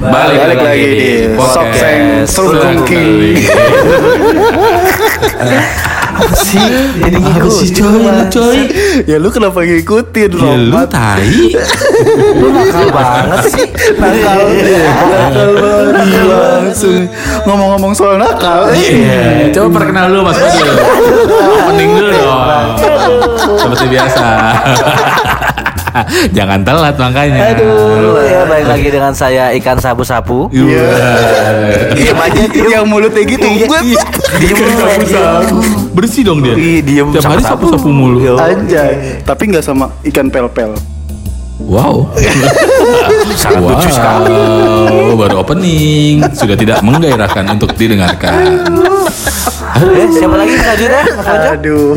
Balik, Balik lagi di Sokseng Sulungking. sih jadi Apa sih coy, lu coy? Ya lu kenapa ngikutin Ya lu tai. lu nakal banget sih Nakal Nakal banget langsung Ngomong-ngomong soal nakal Iya, coba perkenal dulu Mas Fadil. Opening dulu dong. Seperti biasa. Jangan telat makanya. Aduh, ya balik lagi dengan saya ikan sapu-sapu. Iya. Diam aja Yang mulutnya gitu Buat Diem Sapu-sapu. Bersih dong dia. Ih, diem Tiap hari sapu-sapu mulu. Anjay Tapi nggak sama ikan pel-pel Wow. Sangat lucu sekali. Wow, baru opening sudah tidak menggairahkan untuk didengarkan. Eh, siapa lagi selanjutnya? Aduh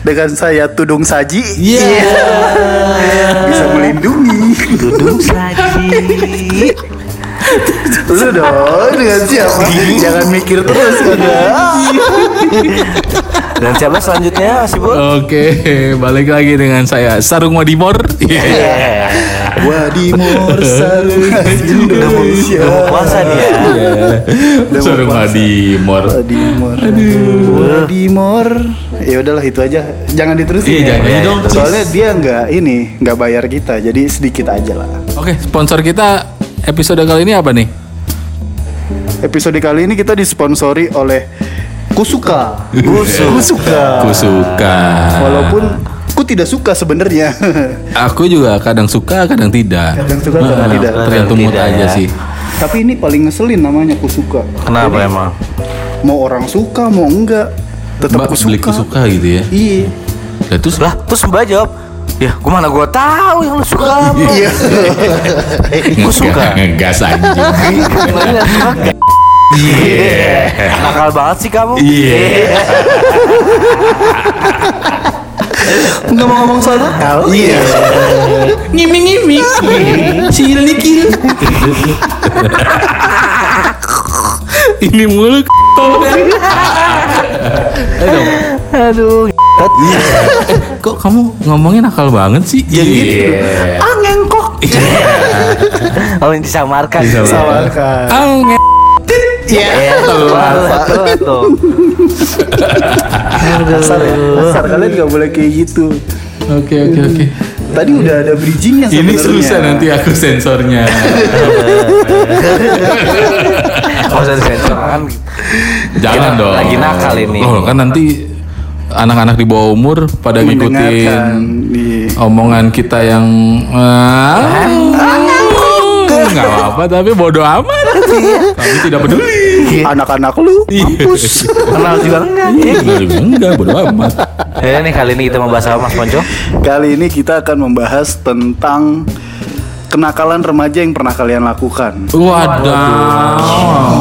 Dengan saya Tudung Saji Iya. Bisa melindungi Dudung saji. Lu dong Dengan siapa Jangan mikir terus kan Dan siapa selanjutnya, Mas Ibu? Oke, balik lagi dengan saya Sarung Wadimor. Iya. Wadimor Sarung Indonesia Udah mau puasa nih ya. Udah mau Sarung puasa. Wadimor. Wadimor Wadimor Ya udahlah itu aja Jangan diterusin Iya, ya. jangan Iya, dong. Soalnya dia nggak ini nggak bayar kita Jadi sedikit aja lah Oke, sponsor kita episode kali ini apa nih? Episode kali ini kita disponsori oleh Kusuka Kusu. Kusuka Aku suka. Walaupun ku tidak suka sebenarnya aku juga kadang suka, kadang tidak. Kadang suka, kadang Nah, tidak. Tergantung mood aja ya. sih. Tapi ini paling ngeselin namanya Kusuka Kenapa emang? Mau orang suka mau enggak Tetap Mbak Kusuka beli kusuka gitu ya. Iya Lah terus Lah, terus Mbak jawab, Ya, gua mana gua tahu yang lu suka. apa." Iya Gua suka. ngegas anjing. Iya. Nakal banget sih kamu. Iya. Ngomong-ngomong soal nakal Iya Ngimi-ngimi. Cil nikil. Ini mulu dong. Aduh. Kok kamu ngomongnya nakal banget sih? Ya gitu. Iya. Angin kok Oh, ini disamarkan. Samarkan Ange. Iya, telat, telat tuh. Kasar ya Kasar kalian nggak boleh kayak gitu Oke oke oke. Tadi udah ada bridgingnya Ini sebenarnya susah nanti aku sensornya. Gak usah disensor kan. Jangan Kita dong. lagi nakal ini. Oh, kan nanti anak-anak di bawah umur pada ngikutin Iya. omongan kita yang ah, nggak apa-apa tapi bodoh amat. Kami tidak peduli. Anak-anak lu Iya. mampus Kenal juga enggak? Enggak, enggak bodoh amat. Ya nih kali ini kita mau bahas apa Mas Ponco? Kali ini kita akan membahas tentang kenakalan remaja yang pernah kalian lakukan. Waduh.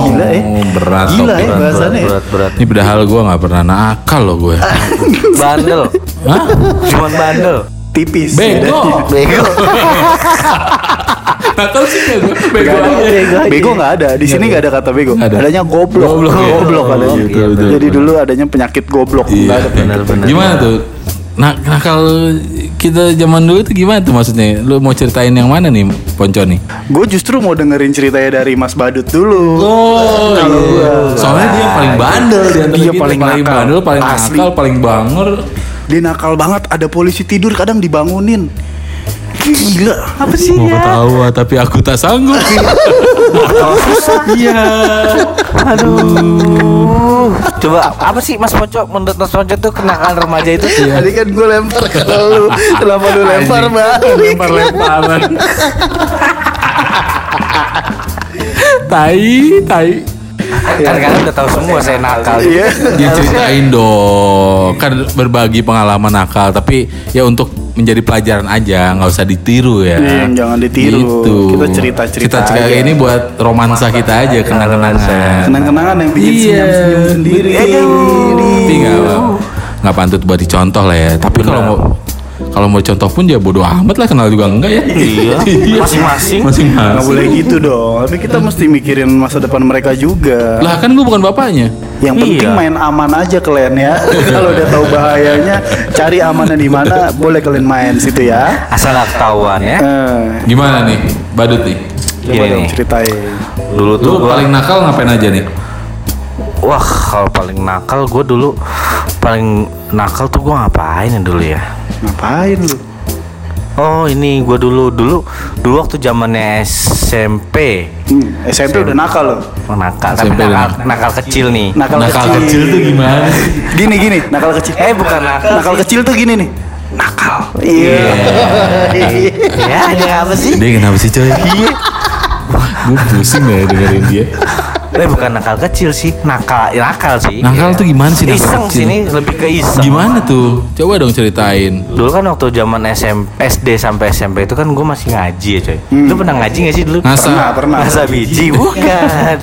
Gila, eh. Berat. Gila, loh, eh, berat. bahasannya ya. Berat berat. Ini padahal gue nggak pernah nakal loh gue. Bandel. Hah? Cuman bandel. Tipis. Bego. Bego. Nakal sih nggak gue. Bego Gak ada. aja. Bego nggak ada. Di sini nggak ada kata bego. Ada. Adanya goblok. Goblok, ya. Goblok Oh, adanya. gitu, betul, Jadi betul. dulu adanya penyakit goblok. Iya. Ada. Benar-benar. Gimana tuh? Nah, nakal kita zaman dulu itu gimana tuh maksudnya? Lu mau ceritain yang mana nih, Ponco nih? Gue justru mau dengerin ceritanya dari Mas Badut dulu. Oh, Kalau gua. Soalnya dia yang paling bandel Dia kita. paling paling nakal. bandel, paling Asli. nakal, paling banger. Dia nakal banget. Ada polisi tidur kadang dibangunin. Gila. Apa sih Mau ya? ketawa tapi aku tak sanggup. Iya. Aduh. Coba apa sih Mas Ponco menurut Mas Ponco tuh kenakalan remaja itu? Tadi kan gue lempar ke lu. Kenapa lu lempar balik? Lempar-lemparan. tai, tai. Kan kalian udah tahu semua saya nakal. Iya. Dia ceritain dong, kan berbagi pengalaman nakal, tapi ya untuk menjadi pelajaran aja, nggak usah ditiru ya. Iya, jangan ditiru. Kita cerita-cerita Kita cerita aja. ini buat romansa kita aja, kenang-kenangan. Kenang-kenangan yang bikin Iya. senyum-senyum sendiri. Tapi nggak nggak pantut buat dicontoh lah ya. Tapi kalau mau kalau mau contoh pun ya bodo amat lah kenal juga enggak ya. Iya. Masing-masing. Masing-masing. Nggak boleh gitu dong. Tapi kita mesti mikirin masa depan mereka juga. Lah kan gue bukan bapaknya. Yang penting Iya. main aman aja kalian ya. Kalau udah tahu bahayanya, cari amannya di mana, boleh kalian main situ ya. Asal ketahuan ya. Eh, Gimana nih, badut nih? Coba Gini dong nih. ceritain. Dulu tuh Lu gua paling nakal ngapain aja nih? Wah kalau paling nakal gue dulu Paling nakal tuh gue ngapain ya dulu ya Ngapain lu? Oh ini gue dulu Dulu Dulu waktu zamannya SMP Hmm, SMP udah nakal lo. Oh, nakal Tapi SMP udah nakal, nakal. nakal kecil nih Nakal, nakal kecil tuh gimana? sih? Gini gini, nakal kecil. Eh bukan nakal Nakal kecil tuh gini nih. Nakal. Iya. Ya ada apa sih Dia kenapa sih coy? Iya. Gue pusing ya dengerin dia. Eh bukan nakal kecil sih Nakal ya, Nakal sih Nakal tuh gimana sih Iseng kecil? sini lebih ke iseng Gimana tuh? Coba dong ceritain. Dulu kan waktu zaman SMP, SD sampai SMP itu kan gue masih ngaji ya coy Lu pernah ngaji gak sih dulu? Ngasa. Pernah, pernah. Ngasa biji bukan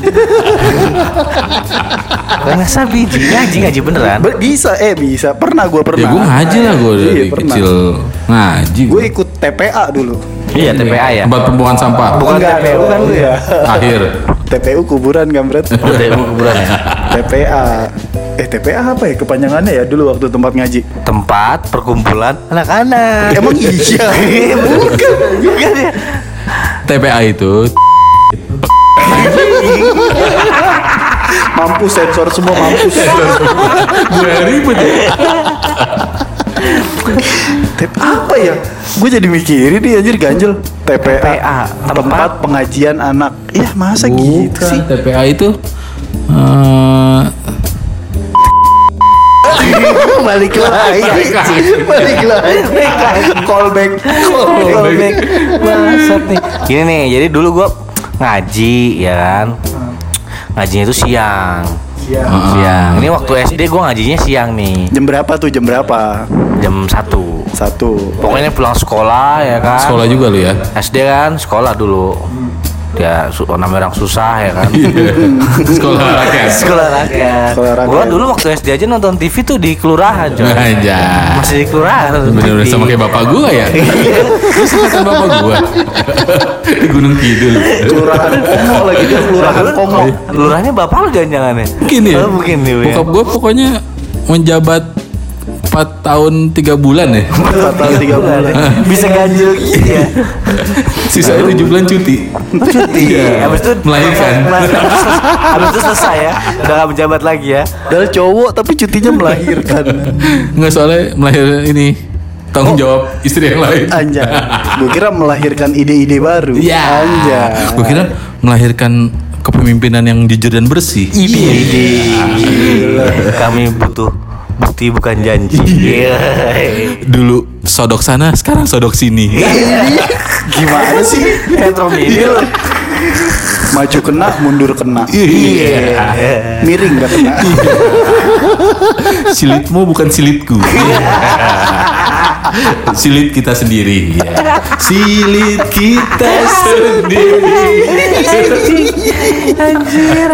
ngasa biji Ngaji ngaji beneran Be- Bisa, eh bisa. Pernah gue pernah. Ya gue ngaji lah gue dari Iya, kecil ngaji. Gue ikut TPA dulu. Iya TPA ya Tempat pembuangan sampah. Bukan Enggak, TPU kan lu ya? Akhir. TPU kuburan kampret. Udah mau kuburan ya TPA. Eh TPA apa ya kepanjangannya ya dulu waktu tempat ngaji? Tempat perkumpulan anak-anak Emang iya. Bukan Bukan ya TPA itu mampus sensor semua mampus. gue ribet ya. Tep apa ya? Gue jadi mikirin nih anjir ganjel. TPA, TPA, tempat pengajian anak. Iya masa gitu Bukan, sih? TPA itu eh, Balik lagi. Balik lagi. Balik lagi. Callback. Callback. Bangsat nih. Gini nih, jadi dulu gua ngaji ya kan. Ngajinya itu siang. Siang. Ini waktu SD gua ngajinya siang nih, Jam berapa tuh? Jam berapa? jam 1. Satu. Pokoknya pulang sekolah ya kan. sekolah juga lu ya. SD kan sekolah dulu. Ya su- namanya orang susah ya kan. sekolah rakyat. sekolah rakyat. Sekolah rakyat. Gua dulu waktu SD aja nonton TV tuh di kelurahan, coy. Aja. Masih di kelurahan. Bener-bener sama kayak bapak gua ya. Terus kan bapak gua di Gunung Kidul. Kelurahan Komo lagi dia kelurahan Komo. Lurahnya bapak lu jangan-jangan ya? Mungkin ya. Oh, mungkin ya. Bokap gua pokoknya menjabat 4 tahun 3 bulan ya. Total tiga bulan. Bisa ganjil gitu ya. Sisanya 7 bulan cuti. Cuti. Iya. Habis itu Melahirkan. Habis itu selesai ya. Udah gak menjabat lagi ya. Dari cowok tapi cutinya melahirkan. Enggak soalnya melahirkan ini tanggung jawab istri yang lain. Anjay. Gue kira melahirkan ide-ide baru. Iya. Anjay. Gue kira melahirkan kepemimpinan yang jujur dan bersih. Ide. Kami butuh bukti bukan janji. Iya. Dulu sodok sana, sekarang sodok sini. Gimana sih? Metro Mini. Maju kena, mundur kena. Iya. Miring gak kena. Silitmu bukan silitku. Silit kita sendiri. ya. Silit kita sendiri.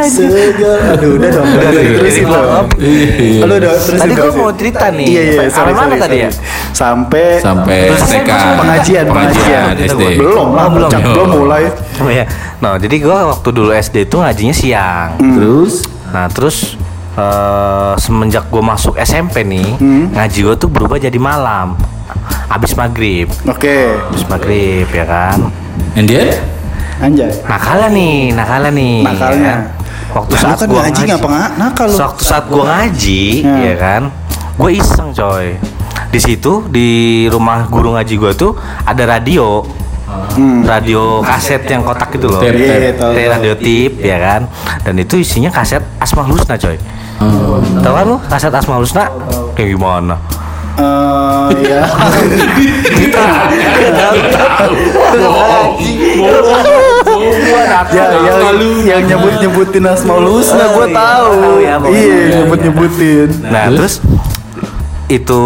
Segala. Aduh, udah dong. Udah, Udah, terusin udah. dong. Iya. Halo, udah terusin. Tadi gua terusin. mau cerita nih. Iya, iya. Sampai mana tadi ya? Sampai Sampai Terus TK. pengajian, pengajian. SD. Belum lah, belum. Cak, belum mulai. Oh ya. Nah, jadi gua waktu dulu SD itu ngajinya siang. Terus Nah, terus eh, semenjak gue masuk SMP nih, ngaji gue tuh berubah jadi malam. Abis maghrib, Oke. abis maghrib ya kan. and dia Anjay. Nakala nih, nakala nih. Nakalnya. ya kan? Waktu saat kan gua ngaji ngapa nggak nakal lu? Waktu saat gua ngaji, Hmm. ya kan, gue iseng coy. Di situ di rumah guru ngaji gue tuh ada radio, Hmm. radio kaset yang kotak itu loh. Tape, Iya, Dari tahu. radio tip ya kan. Dan itu isinya kaset Asmaul Husna coy. Oh. Tahu kan lu kaset Asmaul Husna? Kayak gimana? Eh, iya. ya, yang, yang nyebut nyebutin Asmaul Husna, gue tahu. Tahu ya. Iya, nyebut nyebutin. Nah, terus itu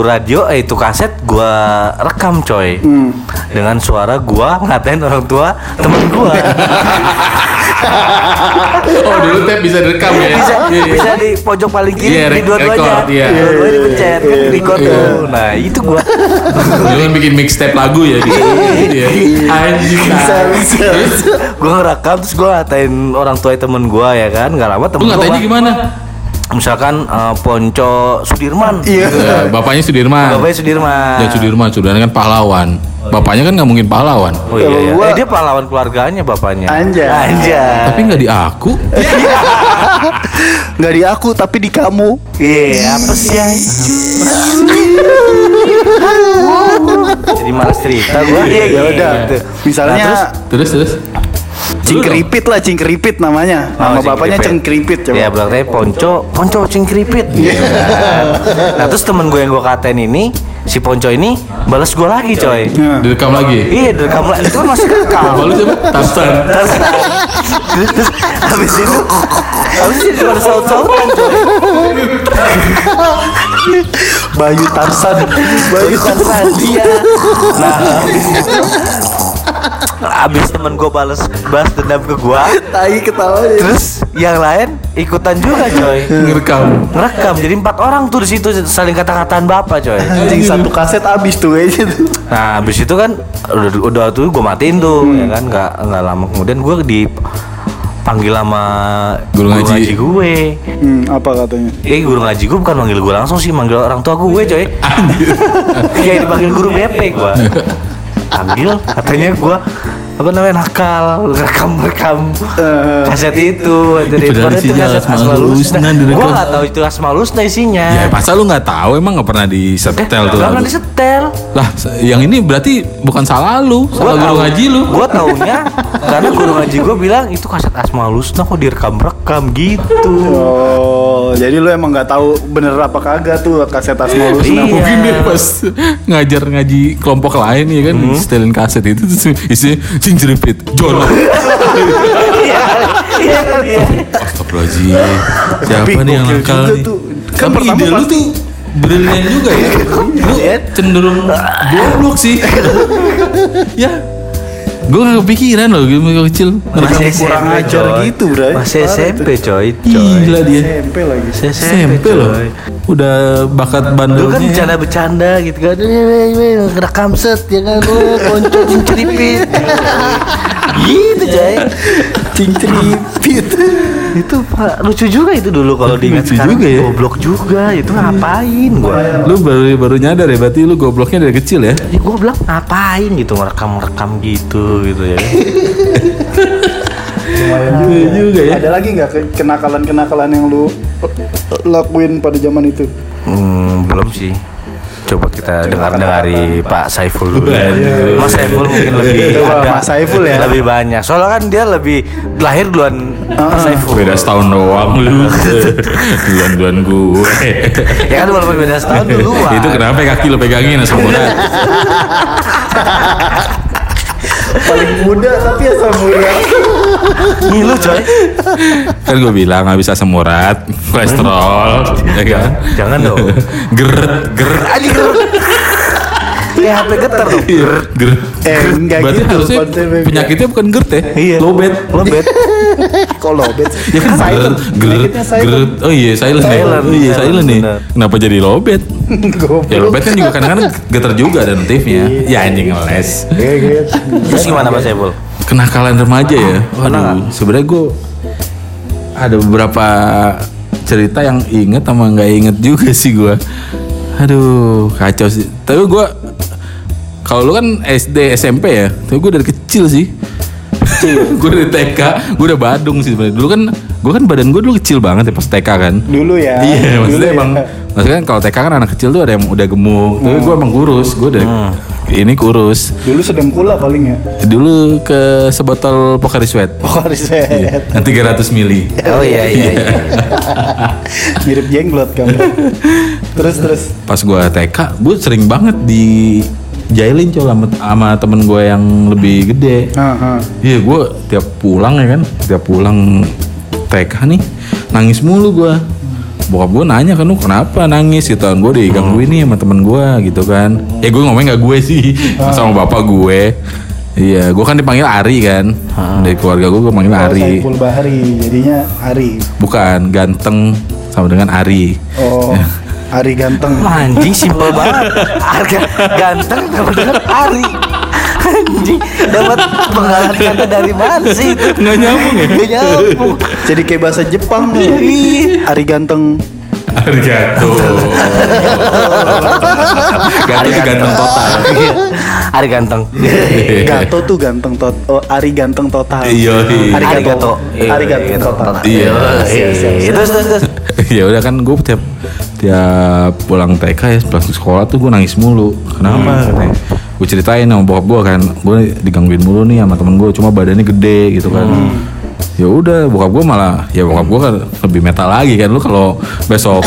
radio eh itu kaset gua rekam coy Hmm. dengan suara gua ngatain orang tua temen gua Oh dulu tape bisa direkam ya? bisa Iya, iya. bisa di pojok paling kiri Iya, di dua-duanya iya. dua-duanya dipencet kan Iya, record iya. tuh nah itu gua Dulu kan bikin mixtape lagu ya di gitu ya. Anjing. Bisa, bisa. gua ngerekam terus gua ngatain orang tua temen gua ya kan nggak lama Lu temen gua ngatanya bang- gimana? Misalkan eh, Ponco Sudirman. Iya. Ya, bapaknya Sudirman. Bapaknya Sudirman. Ya Sudirman, Sudirman kan pahlawan. Bapaknya kan nggak mungkin pahlawan. Oh iya, iya. Eh, dia pahlawan keluarganya bapaknya. Anjay. Anjay. Tapi nggak di aku. Nggak di aku tapi di kamu. Iya, apa sih Jadi malas cerita gua. Iya, ya udah. Gitu. Misalnya Nah, Terus terus. Cingkripit lah, cingkripit namanya. Oh, Nama bapaknya Cingkripit. coba. Iya, belakangnya Ponco, Ponco cingkripit. Iya. nah, terus temen gue yang gue katain ini, si Ponco ini balas gue lagi, coy. Nah. Direkam lagi. Iya, dari kamu itu kan masih rekam. Lu siapa? Terus, terus habis itu, habis itu pada saut-sautan, coy. Bayu Tarsan. Bayu Tarsan dia. Nah, habis itu, habis temen gue balas balas dendam ke gue, Tai ketawa ya. terus yang lain ikutan juga, coy. Ngerekam. Ngerekam, jadi empat orang tuh di situ saling kata-kataan bapak, coy. Anjing satu kaset habis tuh tuh. Nah, habis itu kan udah, udah tuh gue matiin tuh, ya kan nggak nggak lama kemudian gue di panggil sama Guru ngaji. gue. Hmm, apa katanya? Eh guru ngaji gue bukan manggil gue langsung sih, manggil orang tua gue coy. Kayak dipanggil guru BP gue. Panggil, katanya gue apa namanya nakal rekam rekam Eh. kaset itu jadi Padahal itu kaset Asmaul Husna direkam. gue nggak tahu itu Asmaul Husna isinya Ya masa lu nggak tahu emang nggak pernah disetel tuh Nggak pernah disetel Lah, yang ini berarti bukan salah lu, salah guru ngaji lu. Gue taunya karena guru ngaji gue bilang itu kaset Asmaul Husna kok direkam-rekam gitu. Oh, jadi lu emang nggak tahu bener apa kagak tuh kaset Asmaul Husna. Iya. Mungkin dia pas ngajar ngaji kelompok lain ya kan, setelin kaset itu terus isinya sing jeripit, jono. Iya, iya, iya. Astagfirullahaladzim. Siapa Tapi nih yang nakal juga nih? tuh. Kan pertama ide lu tuh brilian juga ya. Lu cenderung goblok sih. ya. Gue gak kepikiran loh gue masih kecil. Masih kurang SMP, ajar coy. gitu, Bray. Masih SMP coy, coy. Gila dia. SMP lagi. SMP loh. Udah bakat kan bandelnya. ya. bercanda-bercanda gitu kan Ngerekam set ya kan Oh ponco cinceripit Gitu coy Cingkripit. Itu pak lucu juga itu dulu kalau diingat Lucu sekarang juga ya. Goblok juga itu ngapain gua Lu baru baru nyadar ya berarti lu gobloknya dari kecil ya. Ya gue bilang ngapain gitu ngerekam-rekam gitu gitu ya. Iya juga ya. Ada lagi nggak ke- kenakalan-kenakalan yang lu lakuin pada zaman itu? Hmm, belum sih. Coba kita dengar dari Pak Saiful dulu. Waduh. Mas Saiful mungkin lebih Mas Saiful ya. Lebih banyak. Soalnya kan dia lebih lahir duluan Mas Saiful. Beda setahun doang lu. Duluan-duluan gue. Ya kan walaupun beda setahun duluan. Itu kenapa kaki lu pegangin asam urat? Paling muda tapi asal murah. Ngilu coy. kan gue bilang nggak bisa asam urat, kolesterol, ya kan? Jangan dong. Geret, geret. Aja Kayak HP getar dong. Geret, geret. Eh, enggak Berarti gitu harusnya penyakitnya bukan gerd ya? Iya. Lobet. Lobet. Kok lobet? Ya kan silent. geret, geret, geret. Oh iya, silent. ya? Silent, Oh iya, silent, silent nih. Kenapa jadi lobet? Goblok. Ya lobet kan juga kadang-kadang getar juga ada notifnya. Ya anjing ngeles. Iya, gitu. Terus gimana Mas Saiful? Kenakalan remaja ya. Waduh, sebenarnya gue ada beberapa cerita yang inget sama nggak inget juga sih gue. Aduh, kacau sih. Tapi gue kalau lu kan SD SMP ya, tapi gue dari kecil sih. gue dari TK, gue udah badung sih sebenarnya. Dulu kan, gue kan badan gue dulu kecil banget ya pas TK kan. Dulu ya. Iya, Dulu maksudnya ya. emang maksudnya kan kalau TK kan anak kecil tuh ada yang udah gemuk, tapi gue emang kurus, gue dari ini kurus. Dulu sedang pula paling ya. Dulu ke sebotol Pocari Sweat. Oh, riset. Yang 300 mili. Oh iya iya. iya. Mirip jenglot kamu. terus terus. Pas gua TK, gue sering banget di jailin coba sama, sama temen gue yang lebih gede. Heeh. Iya, gue tiap pulang ya kan, tiap pulang TK nih nangis mulu gue. Bokap gue nanya kan lu kenapa nangis? Gitu kan. Gue digangguin nih sama temen gue gitu kan. Ya gue ngomong gak gue sih sama bapak gue iya gue kan dipanggil Ari kan. Dari keluarga gue gue panggil Oh, Ari. Saiful Bahari, jadinya Ari. bukan ganteng sama dengan Ari. Oh, Ari ganteng. Anjing simpel banget. Harga ganteng sama dengan Ari. Anjing, dapat penggalan kata dari mana sih? Nggak nyambung ya? Nggak nyambung. Jadi kayak bahasa Jepang nih. Ari ganteng. Arigato. Gato itu ganteng total. Iya. Ari ganteng. Gato tuh ganteng tot. Oh, Ari ganteng total. Iya, iya. Ari Ari gato. gato. Ari ganteng total. Iya. Iya. Terus terus terus. ya udah kan gue tiap tiap pulang TK ya pulang sekolah tuh gue nangis mulu kenapa katanya gue ceritain sama bokap gue kan gue digangguin mulu nih sama temen gue cuma badannya gede gitu kan ya udah bokap gue malah ya bokap gue kan lebih metal lagi kan. Lu kalau besok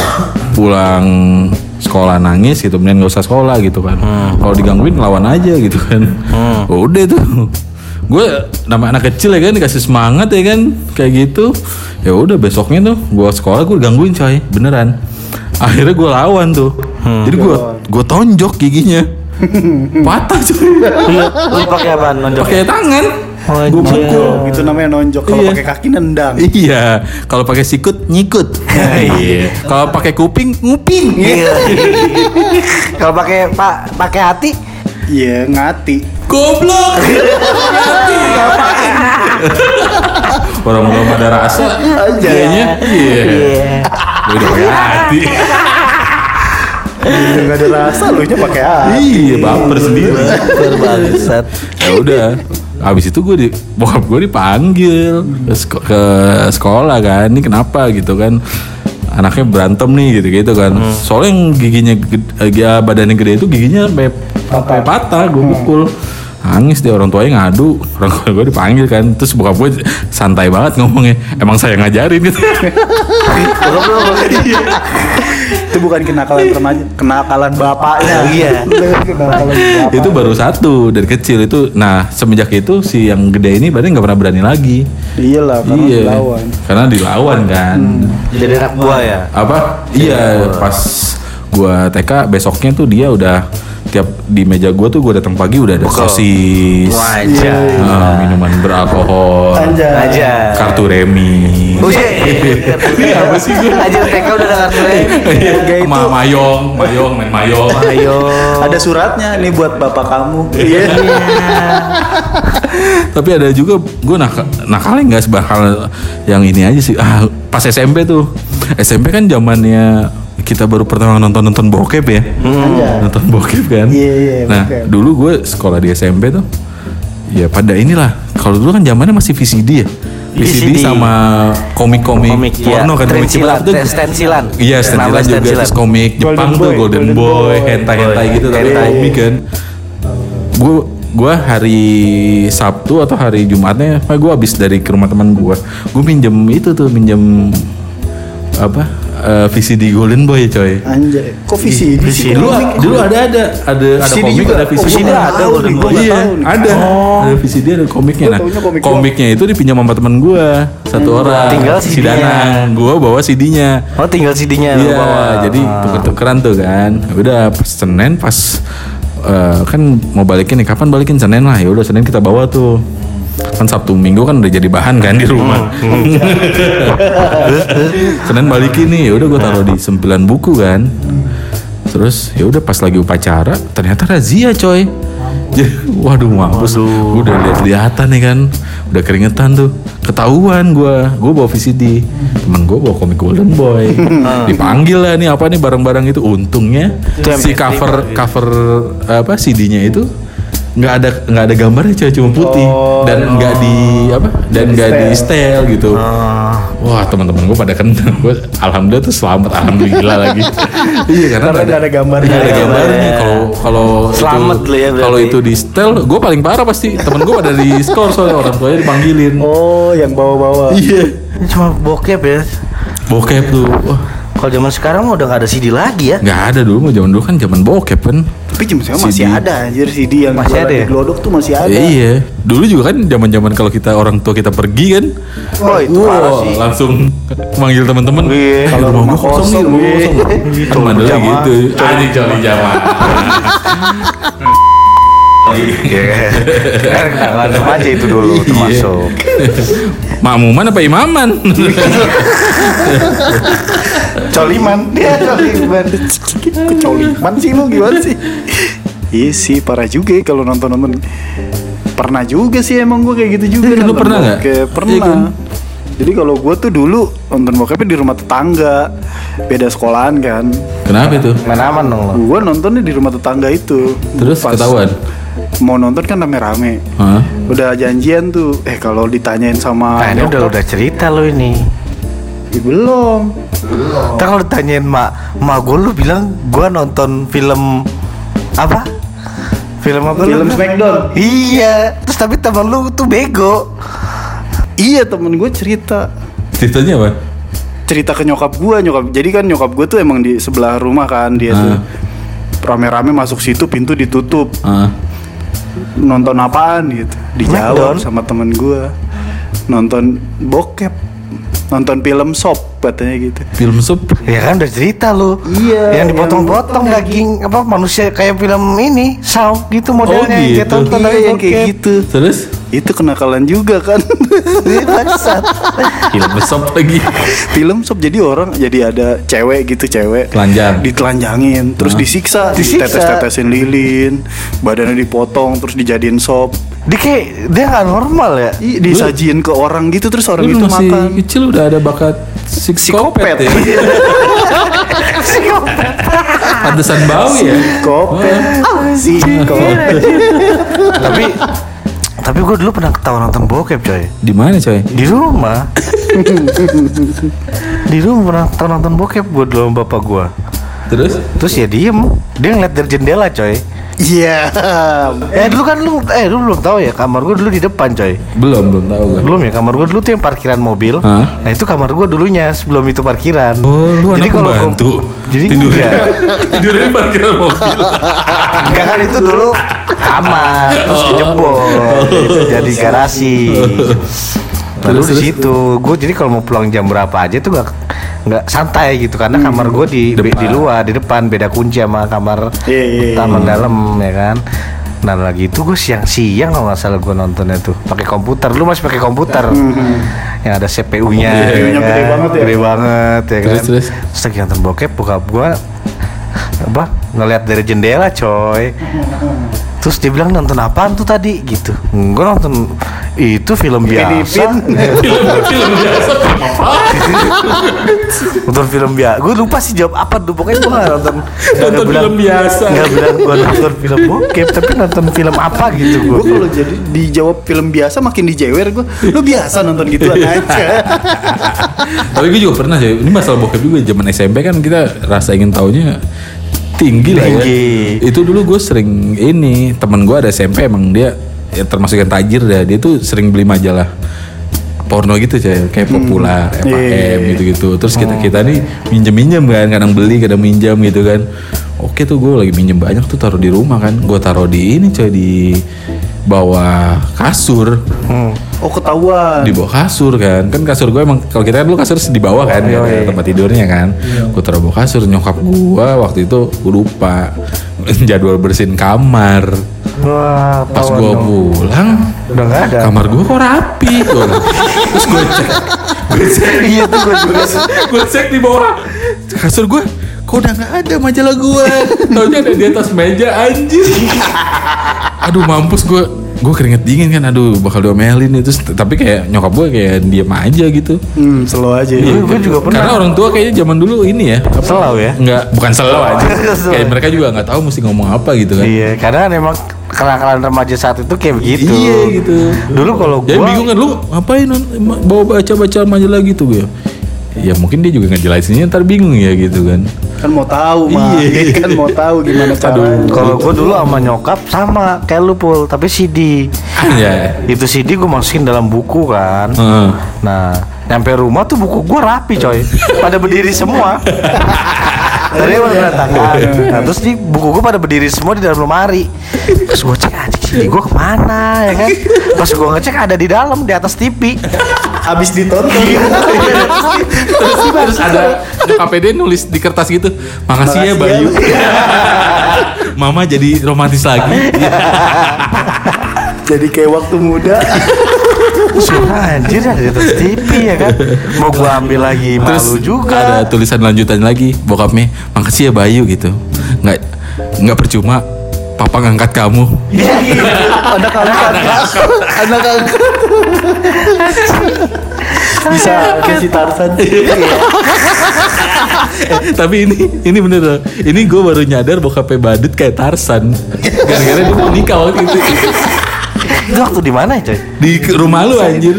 pulang sekolah nangis gitu mending gak usah sekolah gitu kan. Kalau digangguin lawan aja gitu kan. Udah tuh. Gue nama anak kecil ya kan dikasih semangat ya kan kayak gitu. Ya udah besoknya tuh gue sekolah gue gangguin coy. Beneran. Akhirnya gue lawan tuh. Jadi gue gue tonjok giginya. Patah coy. Lu pakai apa? Nonjok? pakai tangan gue pukul. Oh, gitu namanya nonjok. Kalau Iya. pakai kaki nendang. iya. Kalau pakai sikut nyikut. Iya. Kalau pakai kuping nguping. Iya. Kalau pakai pak pakai hati? Iya, ngati. goblok! Orang belum ada rasa. Kayaknya iya. Udah pakai hati. Enggak ada rasa lu nya pakai hati. iya baper sendiri. Bangsat. ya udah Abis itu gue di bokap gue dipanggil ke, ke sekolah kan ini kenapa? gitu kan. Anaknya berantem nih gitu gitu kan. Soalnya yang giginya ged- eh, ya, badannya gede itu giginya sampai sampai patah gue pukul nangis deh orang tuanya ngadu. Orang tua gue dipanggil kan. Terus bokap gue santai banget ngomongnya. Emang saya ngajarin gitu. Itu bukan kenakalan remaja, kenakalan bapaknya. Iya. kenakalan bapak. itu baru satu dari kecil itu. Nah semenjak itu si yang gede ini berarti nggak pernah berani lagi. Iyalah, karena iya. dilawan. karena dilawan kan. Jadi anak buah ya. apa? Iya pas gua TK besoknya tuh dia udah tiap di meja gua tuh gua datang pagi udah ada sosis Wajah. eh, minuman beralkohol Anjay. Aja. kartu remi Iya. apa sih gua Aja TK udah dengar Kayak Ma mayong mayong main mayong Ayo. Ada suratnya nih buat bapak kamu. Iya. tapi ada juga gue nak nakalnya nggak sebakal yang ini aja sih ah pas SMP tuh SMP kan zamannya kita baru pertama nonton nonton bokep ya? Anjay. nonton bokep kan? Iya, iya, nah bokep. dulu gue sekolah di SMP tuh ya pada inilah. Kalau dulu kan zamannya masih VCD ya? VCD, VCD. sama komik-komik Komik porno kan komik Ciplak tuh. Stensilan. Iya, stensilan juga terus komik Jepang Golden tuh Golden Boy, hentai-hentai gitu tapi komik kan. Gue gua hari Sabtu atau hari Jumatnya, pak gue habis dari ke rumah teman gue, gue minjem itu tuh minjem apa eh, VCD Golden Boy coy. Anjay. Kok visi? Visi. Dulu dulu ada ada ada ada VCD komik juga? ada VCD. Oh, VCD Gua ada, Golden Boy. Iya, Gua tahu nih. ada. Ada VCD ada komiknya. Gua Nah, komik komiknya itu dipinjam sama teman gue satu orang. Tinggal si CD-nya. Danang. Gue bawa CD-nya. Oh tinggal CD-nya Iya, bawa. jadi tuker-tukeran tuh kan. Udah pas Senin pas eh, kan mau balikin nih kapan balikin Senin lah. Ya udah Senin kita bawa tuh. Kan Sabtu Minggu kan udah jadi bahan kan di rumah. Senin balikin nih, ya udah gue taruh di sembilan buku kan. Terus ya udah pas lagi upacara ternyata razia coy. Jadi, waduh mampus, gue udah lihat-lihatan nih kan, udah keringetan tuh, ketahuan gue, gue bawa VCD, temen gue bawa komik Golden Boy, dipanggil lah nih apa nih barang-barang itu, untungnya si cover cover apa CD-nya itu nggak ada nggak ada gambarnya coy cuma putih. Oh, dan nggak di apa dan nggak di style gitu. Ah. wah teman-teman gue pada kena gue alhamdulillah tuh selamat alhamdulillah lagi. Iya karena nggak ada gambarnya. nggak ada gambarnya. Kalau kalau Selamat itu, ya kalau itu di style gue paling parah pasti temen gue pada di skor soalnya orang tuanya dipanggilin. Oh, yang bawa-bawa. iya. Ini cuma bokep ya. bokep tuh. Wah Kalau zaman sekarang mah udah gak ada CD lagi ya. nggak ada dulu mah zaman dulu kan zaman bokep kan Tapi jam sekarang masih ada anjir CD yang Masih ada ya? Glodok tuh masih ada. iya dulu juga kan zaman zaman kalau kita orang tua kita pergi kan Oh, itu parah Wah, sih. langsung manggil teman-teman. Iya. Kalau rumah rumah gua kosong nih, kosong, rumah iya. kosong. Kan mandelnya jamaah. gitu. Anjing coli jamaah. Kan kenakalan remaja itu dulu Iya. termasuk. Makmuman apa imaman? Coliman. Dia coliman. Kecoliman sih lu gimana sih? Iya sih parah juga ya kalau nonton-nonton. Pernah juga sih emang gue kayak gitu juga. Lu nonton pernah nggak? bokep. Pernah. Iya kan? Jadi kalau gue tuh dulu nonton bokepnya di rumah tetangga, beda sekolahan kan. Kenapa itu? Main aman dong lo. Gue nontonnya di rumah tetangga itu. Terus Pas ketahuan? Mau nonton kan rame-rame. Hah? Udah janjian tuh. Eh kalau ditanyain sama Nah ini udah udah cerita lo ini. "Ih, belum. Ntar kalau ditanyain mak, mak gue lu bilang gue nonton film apa? Film apa? Film? Smackdown. Iya. Terus tapi temen lu tuh bego. Iya temen gue cerita. Ceritanya apa? cerita ke nyokap gue nyokap jadi kan nyokap gue tuh emang di sebelah rumah kan dia tuh Ah. rame-rame masuk situ pintu ditutup Ah. nonton apaan gitu dijawab sama temen gue nonton bokep nonton film sop katanya gitu Film sup. Ya kan udah cerita lu. Iya, Yang dipotong-potong yang- daging apa manusia kayak film ini, Saw gitu modelnya Oh, yang gitu. kita tonton Iya, dari yang kayak gitu Terus? Itu kenakalan juga kan Iya, bangsat. Film sup lagi. film sop jadi orang jadi ada cewek gitu cewek Telanjang. ditelanjangin terus disiksa, Disiksa. ditetes-tetesin lilin badannya dipotong terus dijadiin sop Dia kayak dia nggak normal ya. Ih, disajiin ke orang gitu terus orang Lu itu masih makan kecil udah ada bakat psikopat Psikopat. ya? Pantesan bau ya? Psikopat Psikopat tapi tapi gue dulu pernah ketawa nonton bokep coy. Di mana coy? Di rumah. di rumah pernah ketawa nonton bokep gue dulu sama bapak gue. Terus? Terus ya diem, dia ngeliat dari jendela coy. Iya Eh dulu kan lu, eh dulu belum tahu ya kamar gue dulu di depan coy. Belum, belum tahu gue. Belum ya kamar gue dulu tuh yang parkiran mobil. Hah? Nah itu kamar gue dulunya sebelum itu parkiran. Oh, lu anak kalau gua- pembantu. Jadi tidur enggak. Tidurnya di parkiran mobil. Enggak kan itu dulu kamar terus dijebol itu jadi garasi. Lalu Terus, di terus? situ gue jadi kalau mau pulang jam berapa aja tuh nggak nggak santai gitu karena kamar gue di be- di luar di depan beda kunci sama kamar Iya, iya, iya. taman dalam ya kan. Nah lagi itu gue siang-siang kalau nggak salah gue nontonnya tuh pakai komputer. Lu masih pakai komputer yang ada CPU-nya, Iya, ya CPU-nya kan? gede banget ya. Gede banget ya kan. Terus, terus? Terus lagi nonton bokep bokap gue apa ngeliat dari jendela coy terus dia bilang nonton apaan tuh tadi? Gitu. Gue nonton itu film biasa. Filipin. film film biasa nonton film biasa gue lupa sih jawab apa tuh. Pokoknya gue nggak nonton nggak Nonton bilang- film biasa. nggak bilang gue nonton film bokep tapi nonton film apa gitu gue Gue kalau jadi dijawab film biasa makin dijewer gue Lu biasa nonton gituan aja. Tapi gue juga pernah sih. Ini masalah bokep juga. Zaman SMP kan kita rasa ingin taunya tinggi lah ya. Itu dulu gue sering ini temen gue ada SMP emang dia ya termasuk yang tajir dah. Dia tuh sering beli majalah porno gitu coy. Kayak populer Iya, iya, FHM iya. gitu-gitu. Terus kita kita nih minjem minjem kan kadang beli kadang minjam gitu kan. Oke tuh gue lagi minjem banyak tuh taruh di rumah kan. Gue taruh di ini coy di bawah kasur. Oh ketahuan. Di bawah kasur kan. Kan kasur gue emang kalau kita kan dulu kasur di bawah kan. Iya, ya, iya. tempat tidurnya kan. Gue taruh bawah kasur nyokap gue waktu itu gue lupa. Jadwal bersihin kamar. Wah pas gue pulang udah nggak ada. kamar gue kok rapi bilang. terus gue cek. Gue cek. Iya tuh gue juga. Gue cek. Di bawah. Kasur gue kok udah nggak ada majalah gue taunya ada di atas meja anjir aduh mampus gue gue keringet dingin kan aduh bakal diomelin itu. Tapi kayak nyokap gue kayak diem aja gitu. Hmm slow aja Iya, ya gue juga pernah. karena orang tua kayaknya zaman dulu ini ya. Apa, Selau ya? nggak bukan selalu aja. kayak mereka juga nggak tahu mesti ngomong apa gitu kan. Iya karena kan emang kenakalan remaja saat itu kayak begitu. Iya gitu. dulu kalau Jadi gue bingung kan lu ngapain non- ma- bawa baca-baca majalah gitu gue. Ya mungkin dia juga ngejelasinnya ntar bingung ya gitu kan. Kan mau tahu mah Iya. Kan mau tahu gimana caranya Kalau gue dulu sama nyokap sama kayak lu pul, tapi CD. ya. Itu CD gue masukin dalam buku kan. Heeh. Nah, nyampe rumah tuh buku gue rapi coy, pada berdiri semua. Tadi gue berantakan. Nah, terus di buku gue pada berdiri semua di dalam lemari. Terus gue cek anjing CD gue ke mana ya kan? Pas gue ngecek ada di dalam di atas TV. Abis ditonton Terus terus ada dia nulis di kertas gitu. Makasih ya Makasih ya, Bayu. Mama jadi romantis lagi. Jadi kayak waktu muda gua, anjir ada di atas TV ya kan? Mau gue ambil lagi Terus malu juga. ada tulisan lanjutan lagi bokapnya. Makasih ya Bayu gitu. Nggak nggak percuma papa ngangkat kamu. anak angkat anak angkat bisa kayak si Tarzan Tapi ini ini bener loh. Ini gue baru nyadar bokapnya badut kayak Tarsan. Gara-gara dia mau nikah waktu itu. Itu waktu di mana ya, coy? Di rumah lu anjir.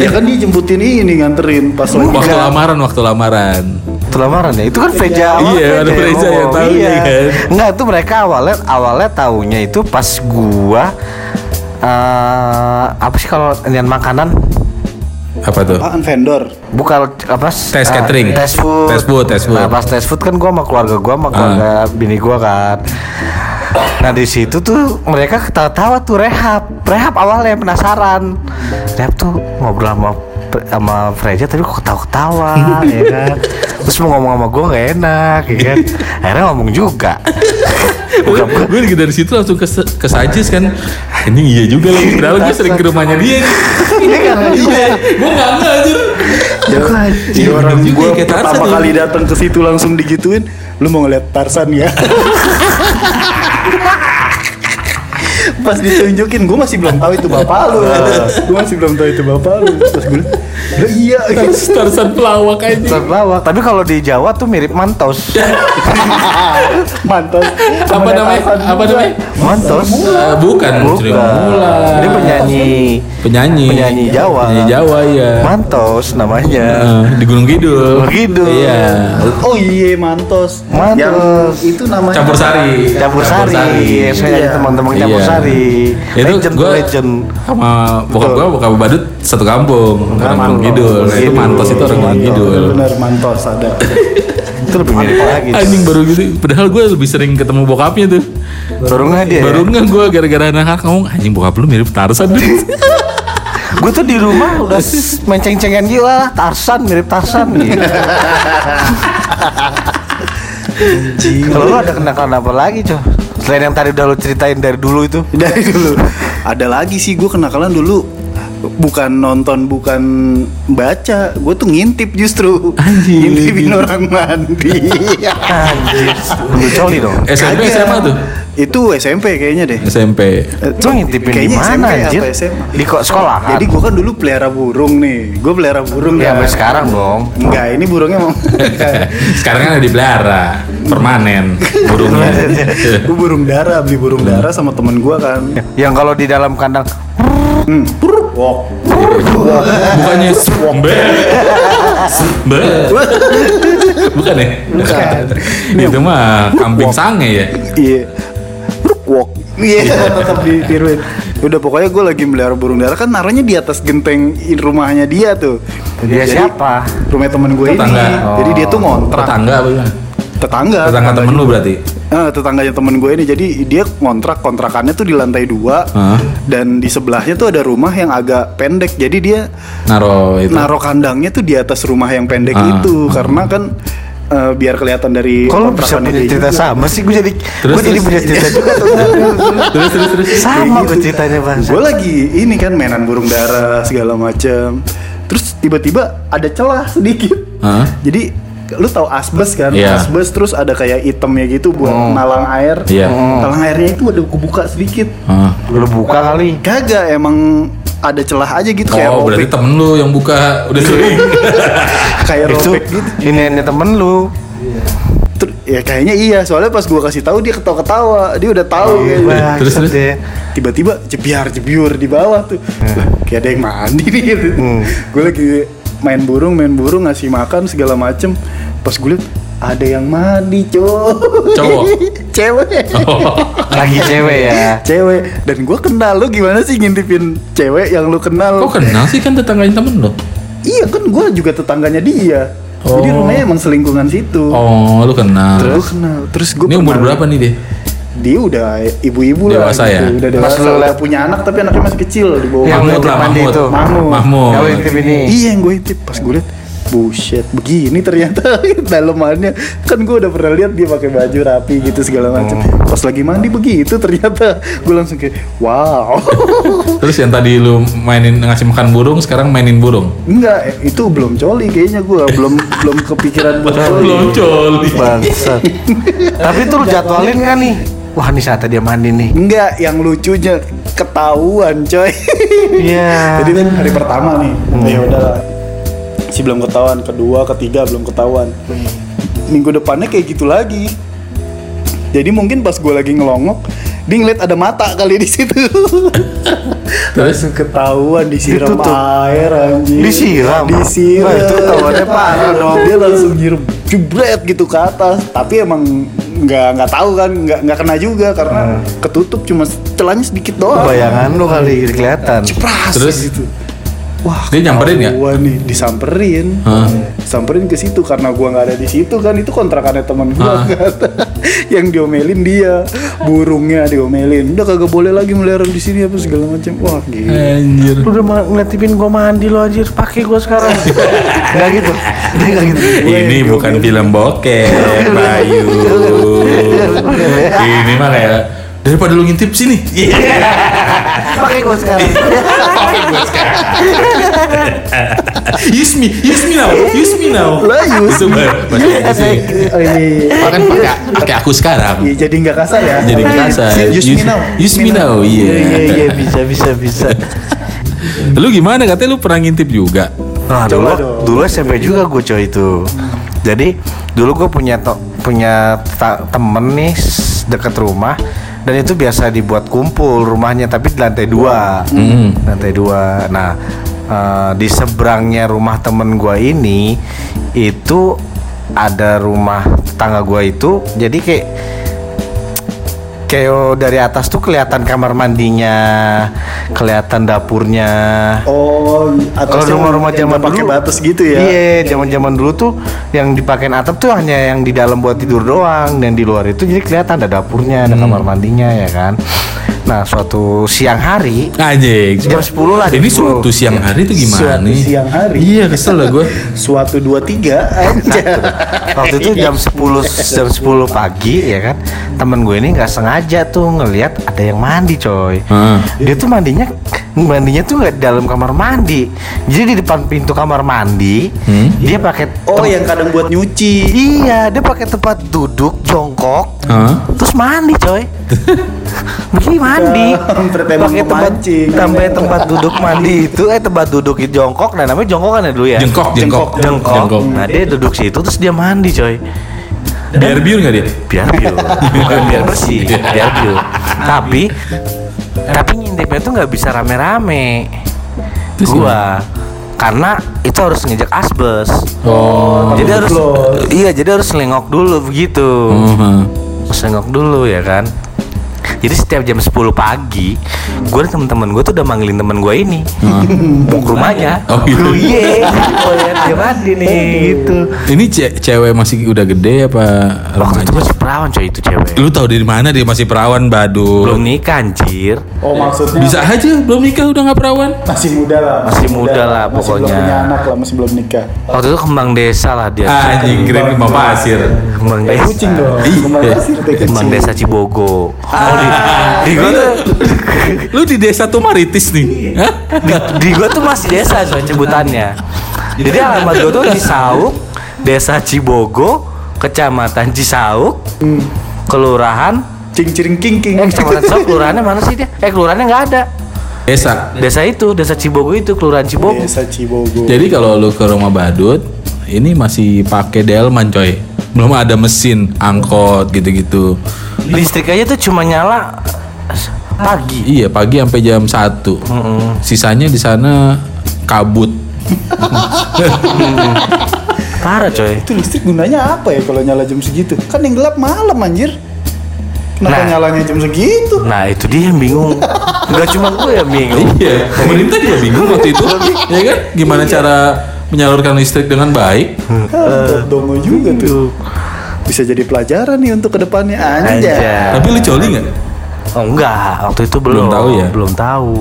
ya kan dia jemputin ini nganterin pas lagi Waktu lamaran, waktu lamaran. Itu lamaran ya? Itu kan Freja awal Iya, ada Freja yang tahu, iya. ya kan? Enggak, itu mereka awalnya awalnya taunya itu pas gua eh apa sih kalau inian makanan Apa tuh? apaan vendor bukan apa Tes ah, catering. tes food Tes food, tes food. nah pas tes food kan gua sama keluarga gua sama keluarga bini gua kan nah di situ tuh mereka ketawa-tawa tuh rehab rehab awalnya penasaran rehab tuh ngobrol sama sama Freja tapi kok ketawa-ketawa ya kan? Terus mau ngomong sama gua nggak enak ya kan? Akhirnya ngomong juga. Gue juga dari situ langsung ke ke Sajis kan. Ini iya juga lagi. Padahal gue sering ke rumahnya dia nih. Iya gue nggak nggak anjir ya, Iya, orang bener juga, gue pertama kali datang ke situ langsung digituin lu mau ngeliat Tarsan ya pas ditunjukin gue masih belum tahu itu bapak lu. Gue masih belum tahu itu bapak lu. Terus gue bilang, "Lah iya. Tarsan pelawak aja. Terlawak tapi kalau di Jawa tuh mirip mantos. Mantos. Apa namanya apa namanya? Mantos. Eh, bukan Mulat. Ini penyanyi. Penyanyi. Penyanyi Jawa. penyanyi Jawa iya. Mantos namanya. Eh, di Gunung Kidul. Gunung Kidul. iya. Oh iya mantos. Mantos. yang itu namanya campur sari. Campur Sari. Saya Iya. teman-teman Campur Iya. Sari. itu legend, gue legend. sama bokap gue bokap badut satu kampung orang Gunung Kidul Nah, itu mantos itu orang Gunung Kidul benar mantos ada Itu lebih mirip lagi. anjing baru gitu padahal gue lebih sering ketemu bokapnya tuh Baru nggak dia. baru nggak gue gara-gara anak ngomong anjing bokap lu mirip Tarsan Gue tuh di rumah udah s- main ceng-cengan gila lah. Tarsan mirip Tarsan gitu. Kalau lu ada kenakalan apa lagi, Coy? Selain yang tadi udah lu ceritain dari dulu itu. dari dulu ada lagi sih gue kenakalan dulu bukan nonton bukan baca gue tuh ngintip justru Anjing. ngintipin orang mandi Anjir, lu coli dong. SMP Kagak. SMA tuh itu SMP kayaknya deh SMP Lu ngintipin di mana anjir? Di kok sekolah? jadi gue kan dulu pelihara burung nih gue pelihara burung ya kan. sampai sekarang dong. enggak ini burungnya mau sekarang kan ada dipelihara permanen burungnya gue burung dara beli burung dara sama temen gue kan Yang kalau di dalam kandang hmm. Wok. bukannya swambe Be. bukan ya Bukan. itu mah kambing sange ya Iya. Wok. Iya, tetap ditiruin. Udah pokoknya gue lagi melihara burung dara kan naruhnya di atas genteng rumahnya dia tuh. dia Jadi, siapa? Rumah temen gue ini. Tetangga. Jadi dia tuh ngontrak. tetangga apa? Tetangga. tetangga temen lu berarti Eh, tetangganya temen gue ini. Jadi dia ngontrak kontrakannya tuh di lantai dua. Hah? Dan di sebelahnya tuh ada rumah yang agak pendek. Jadi dia naro itu naruh kandangnya tuh di atas rumah yang pendek Ah. itu karena kan eh, biar kelihatan dari lu bisa kontrakannya punya cerita juga. sama sih? Gue jadi Terus, gue jadi punya cerita juga tuh. terus terus terus Sama gue ceritanya bang. Gue lagi ini kan mainan burung dara segala macam. Terus tiba-tiba ada celah sedikit. Hah? Jadi lu tahu asbes kan? Iya. Asbes terus ada kayak itemnya gitu buat nalang air. Iya. Nalang airnya itu ada kebuka sedikit. Ah. Lu buka kali. Kagak emang ada celah aja gitu kayak oh berarti temen lu yang buka udah sering kayak Itu robek gitu. ini ini temen lu. Ter- ya kayaknya iya soalnya pas gua kasih tahu dia ketawa-ketawa dia udah tahu kayaknya. Wah, Terus, terus. deh. tiba-tiba jebiar jebiur di bawah tuh Lah, kayak ada yang mandi nih gitu. gue lagi main burung main burung ngasih makan segala macem. Pas gue liat ada yang mandi cowok Cowok? cewek. Lagi cewek ya. cewek. Dan gue kenal lu gimana sih ngintipin cewek yang lu kenal? Kok kenal sih kan tetangganya temen lu? Iya kan gue juga tetangganya dia. Jadi Oh. rumahnya emang selingkungan situ. Oh lu kenal. Terus? Kenal. Terus gue ini umur berapa nih dia dia udah ibu-ibu lah Dewasa gitu. ya? udah Pas dewasa lu udah punya anak tapi anaknya masih kecil di bawah Yang Mahmud lah mandi Mahmud itu. Mahmud. Mahmud Yang lu intip ini. Iya yang gue intip pas gue liat Buset, begini ternyata dalemannya kan gue udah pernah lihat dia pakai baju rapi gitu segala macam. Pas lagi mandi begitu ternyata gue langsung kayak wow. terus yang tadi lu mainin ngasih makan burung sekarang mainin burung Enggak, itu belum coli kayaknya gue belum belum kepikiran buat coli. belum coli Bangsat. Tapi tuh lu jadwalin kan nih? Wah ini saatnya dia mandi nih. Enggak, yang lucunya ketahuan coy. Iya. Jadi kan hari pertama nih, ya udahlah. Si belum ketahuan, kedua, ketiga belum ketahuan. Minggu depannya kayak gitu lagi. Jadi mungkin pas gue lagi ngelongok, dia ngeliat ada mata kali di situ. Terus? Ketahuan disiram Ditutup. air anjing. Disiram? Disiram. Wah, itu ketahuannya parah dong. Dia langsung nyiram jebret gitu ke atas. Tapi emang nggak nggak tahu kan, nggak nggak kena juga karena ketutup cuma celahnya sedikit doang. Bayangan lu kali kelihatan. Pras Terus? gitu. Wah, Dia nyamperin nggak? Gua nih disamperin. Hah? Samperin ke situ karena gua nggak ada di situ kan itu kontrakannya teman gua Hah? kan. Yang diomelin dia, burungnya diomelin. Udah kagak boleh lagi melihara di sini apa segala macam. Wah, gitu. Anjir. Lu udah ngeliatin gua mandi lo anjir, pakai gua sekarang. Enggak gitu. Ini bukan film bokep, Bayu. Ini mah kayak daripada lu ngintip sini. Pakai gua sekarang. use me, use me now, use me now. Lah, use Inggrisnya. Oh, ini pakai pakai aku sekarang. Iya, jadi nggak kasar ya. Jadi nggak kasar. Use, me now. Use me now, iya. Iya iya bisa bisa bisa. Lu gimana katanya lu pernah ngintip juga? Nah, dulu Coba dong. dulu SMP juga gue coy itu. Jadi dulu gue punya to, punya ta- temen nih deket rumah dan itu biasa dibuat kumpul rumahnya tapi di lantai dua, Hmm. lantai dua. Nah eh, di seberangnya rumah temen gue ini itu ada rumah tetangga gue itu jadi kayak kayak dari atas tuh kelihatan kamar mandinya, kelihatan dapurnya. Oh, Kalau rumah-rumah zaman nggak pakai dulu batas gitu ya. Iya, zaman-zaman dulu tuh yang dipakein atap tuh hanya yang di dalam buat tidur doang dan di luar itu jadi kelihatan ada dapurnya, ada kamar mandinya ya kan. Nah, suatu siang hari Anjing. Jam 10 lah, jam Ini 10. suatu siang hari itu gimana Suatu nih? siang hari. Iya, kesel lah gue. Suatu dua tiga aja. waktu itu jam 10 jam 10 pagi ya kan. Temen gue ini nggak sengaja tuh ngelihat ada yang mandi, coy. Heeh. Dia tuh mandinya mandinya tuh nggak di dalam kamar mandi. Jadi di depan pintu kamar mandi, Hmm? dia pakai Oh, yang kadang buat nyuci. Iya, dia pakai tempat duduk jongkok, Hah? terus mandi, coy. Begini mandi. Pakai tempat sampai tempat duduk mandi itu eh tempat duduk itu jongkok, nah namanya jongkok kan ya dulu ya. Jengkok, jengkok, Jongkok. jengkok. Nah, dia duduk situ terus dia mandi, coy. Biar biur nggak dia? Biar biar, bukan biar bersih, biar biar. Tapi tapi ngintipnya tuh nggak bisa rame-rame. Terus Gua karena itu harus ngejek asbes. Oh. jadi harus Close. iya jadi harus selengok dulu begitu Oh, heeh. selengok dulu ya kan jadi setiap jam 10 pagi gue dan teman-teman gue tuh udah manggilin teman gue ini mau ke rumahnya Oh, gitu. iya oh lihat dia mandi nih gitu Ini ce- cewek masih udah gede apa waktu itu masih perawan coy itu cewek Lu tahu dari mana dia masih perawan, Badul? belum nikah anjir Oh, maksudnya Bisa aja belum nikah udah nggak perawan. masih muda lah. Masih muda lah Masih belum pokoknya. punya anak lah, masih belum nikah. waktu itu kembang desa lah dia Anjing keren mau pasir. kembang Kayak desa kucing dong. Iya. Kembang pasir kembang desa Cibogo oh di, di gua tuh Lu di desa tuh maritis nih. Hah? di, di gua tuh masih desa coy sebutannya jadi alamat gua tuh Cisauk desa Cibogo kecamatan Cisauk kelurahan Cing ciring king king. eh kecamatan Cisauk kelurahannya mana sih dia eh kelurahannya nggak ada Desa. desa itu desa Cibogo itu kelurahan Cibogo Desa Cibogo. Jadi kalau lu ke rumah Badut, ini masih pakai delman coy. Belum ada mesin angkot gitu-gitu. Listrik aja tuh cuma nyala pagi Iya pagi sampai jam 1 Sisanya di sana kabut. parah coy Itu listrik gunanya apa ya kalau nyala jam segitu? Kan yang gelap malam anjir. Kenapa Nah. nyalanya jam segitu? nah itu dia yang bingung nggak cuma gue yang bingung Iya, pemerintah juga bingung waktu itu. ya kan? Gimana cara menyalurkan listrik dengan baik? Ah, dongo juga tuh. Bisa jadi pelajaran nih untuk ke depannya aja. Tapi lu coli nggak? Oh enggak, waktu itu belum. Belum tahu ya? Belum tahu.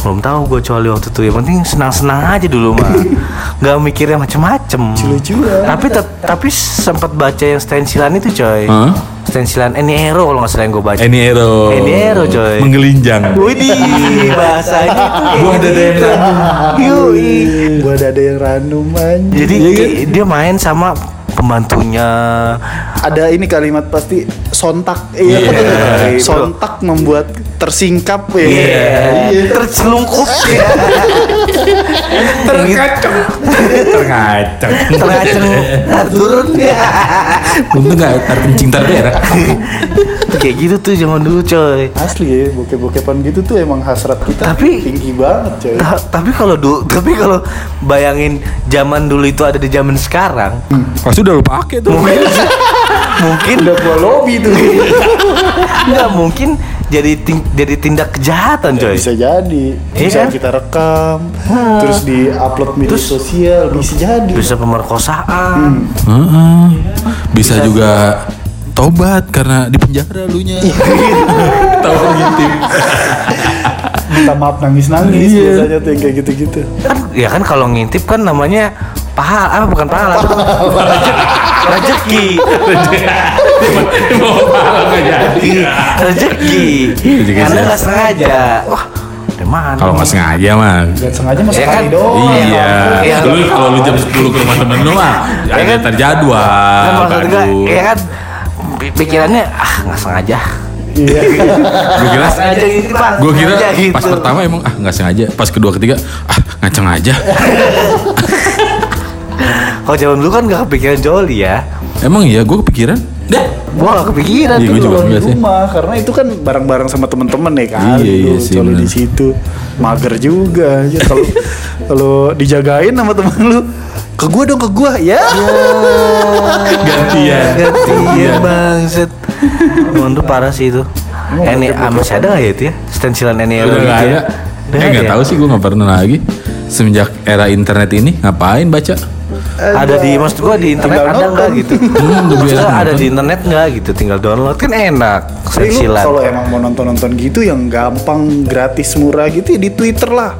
Belum tahu gue coli waktu itu. Yang penting senang-senang aja dulu mah. Gak mikirnya macem-macem. Lucu-lucuan. Tapi tapi sempat baca yang stensilan itu coy. Hah? Stensilan Eniero kalau nggak salah yang gue baca. Eni Ero. Eni Ero, coy. Menggelinjang. Widih, bahasanya tuh. Gua ada yang ranum. Yui. Ada yang anjir. Jadi Iya kan? dia main sama pembantunya ada ini kalimat pasti sontak iya Iya. sontak membuat tersingkap ya Iya. Tercelungkup. Terkacang. Terkacang. Teraceng. Turun ya. Untung nggak terkencing terberak. Kayak gitu tuh zaman dulu coy. asli ya bokep-bokepan gitu tuh emang hasrat kita Tapi- tinggi banget coy Ta- tapi kalau dulu, tapi kalau bayangin zaman dulu itu ada di zaman sekarang, Pasti udah lu pakai tuh. mungkin mungkin udah gua lobby tuh nggak mungkin jadi ting- jadi tindak kejahatan coy. bisa jadi Iya bisa kan? kita rekam terus di upload media Terus- sosial bisa jadi Bisa pemerkosaan. Heeh. Bisa juga tobat karena di penjara lu nya. Tahu gitu. minta maaf nangis nangis Iya. biasanya tuh yang kayak gitu gitu Kan ya kan kalau ngintip kan namanya pahala, ah bukan pahala. Rezeki. Mau pahala nggak jadi. Rezeki. Rezeki Karena nggak sengaja. Wah, mana? Kalau nggak sengaja mah. Gak sengaja masuk Ya kan? kali doang Iya. Lu kalau lu jam 10 ke rumah temen lu mah ada kan? terjadwal. Kan maksud gue, Aduh. ya kan pi- pikirannya ah nggak sengaja. iya Gue kira sengaja gitu, Pak. Gue kira Sengaja gitu. pas pertama emang ah nggak sengaja. Pas kedua ketiga ah ngaceng aja. Kalau zaman dulu kan nggak kepikiran joli ya. Emang iya gue kepikiran. Deh. Gua nggak kepikiran Iya, tuh. juga di enggak sih. rumah karena itu kan bareng-bareng sama temen-temen ya kan Iya, iya Lu sih, kalau di situ mager juga ya kalau kalau dijagain sama temen lu ke gua dong ke gua ya Gantian. Gantian bangset. Tuh parah sih itu. Ini ah, masih ada nggak ya itu ya? Stensilan ini Udah nggak ada. Eh nggak tahu sih gue nggak pernah lagi. Semenjak era internet ini ngapain baca? Ada di maksud gua di internet Tinggal ada nggak nonton. gitu? Hmm, ada nonton. di internet nggak gitu? Tinggal download kan enak. Stensilan. kalau emang mau nonton-nonton gitu yang gampang gratis murah gitu ya di Twitter lah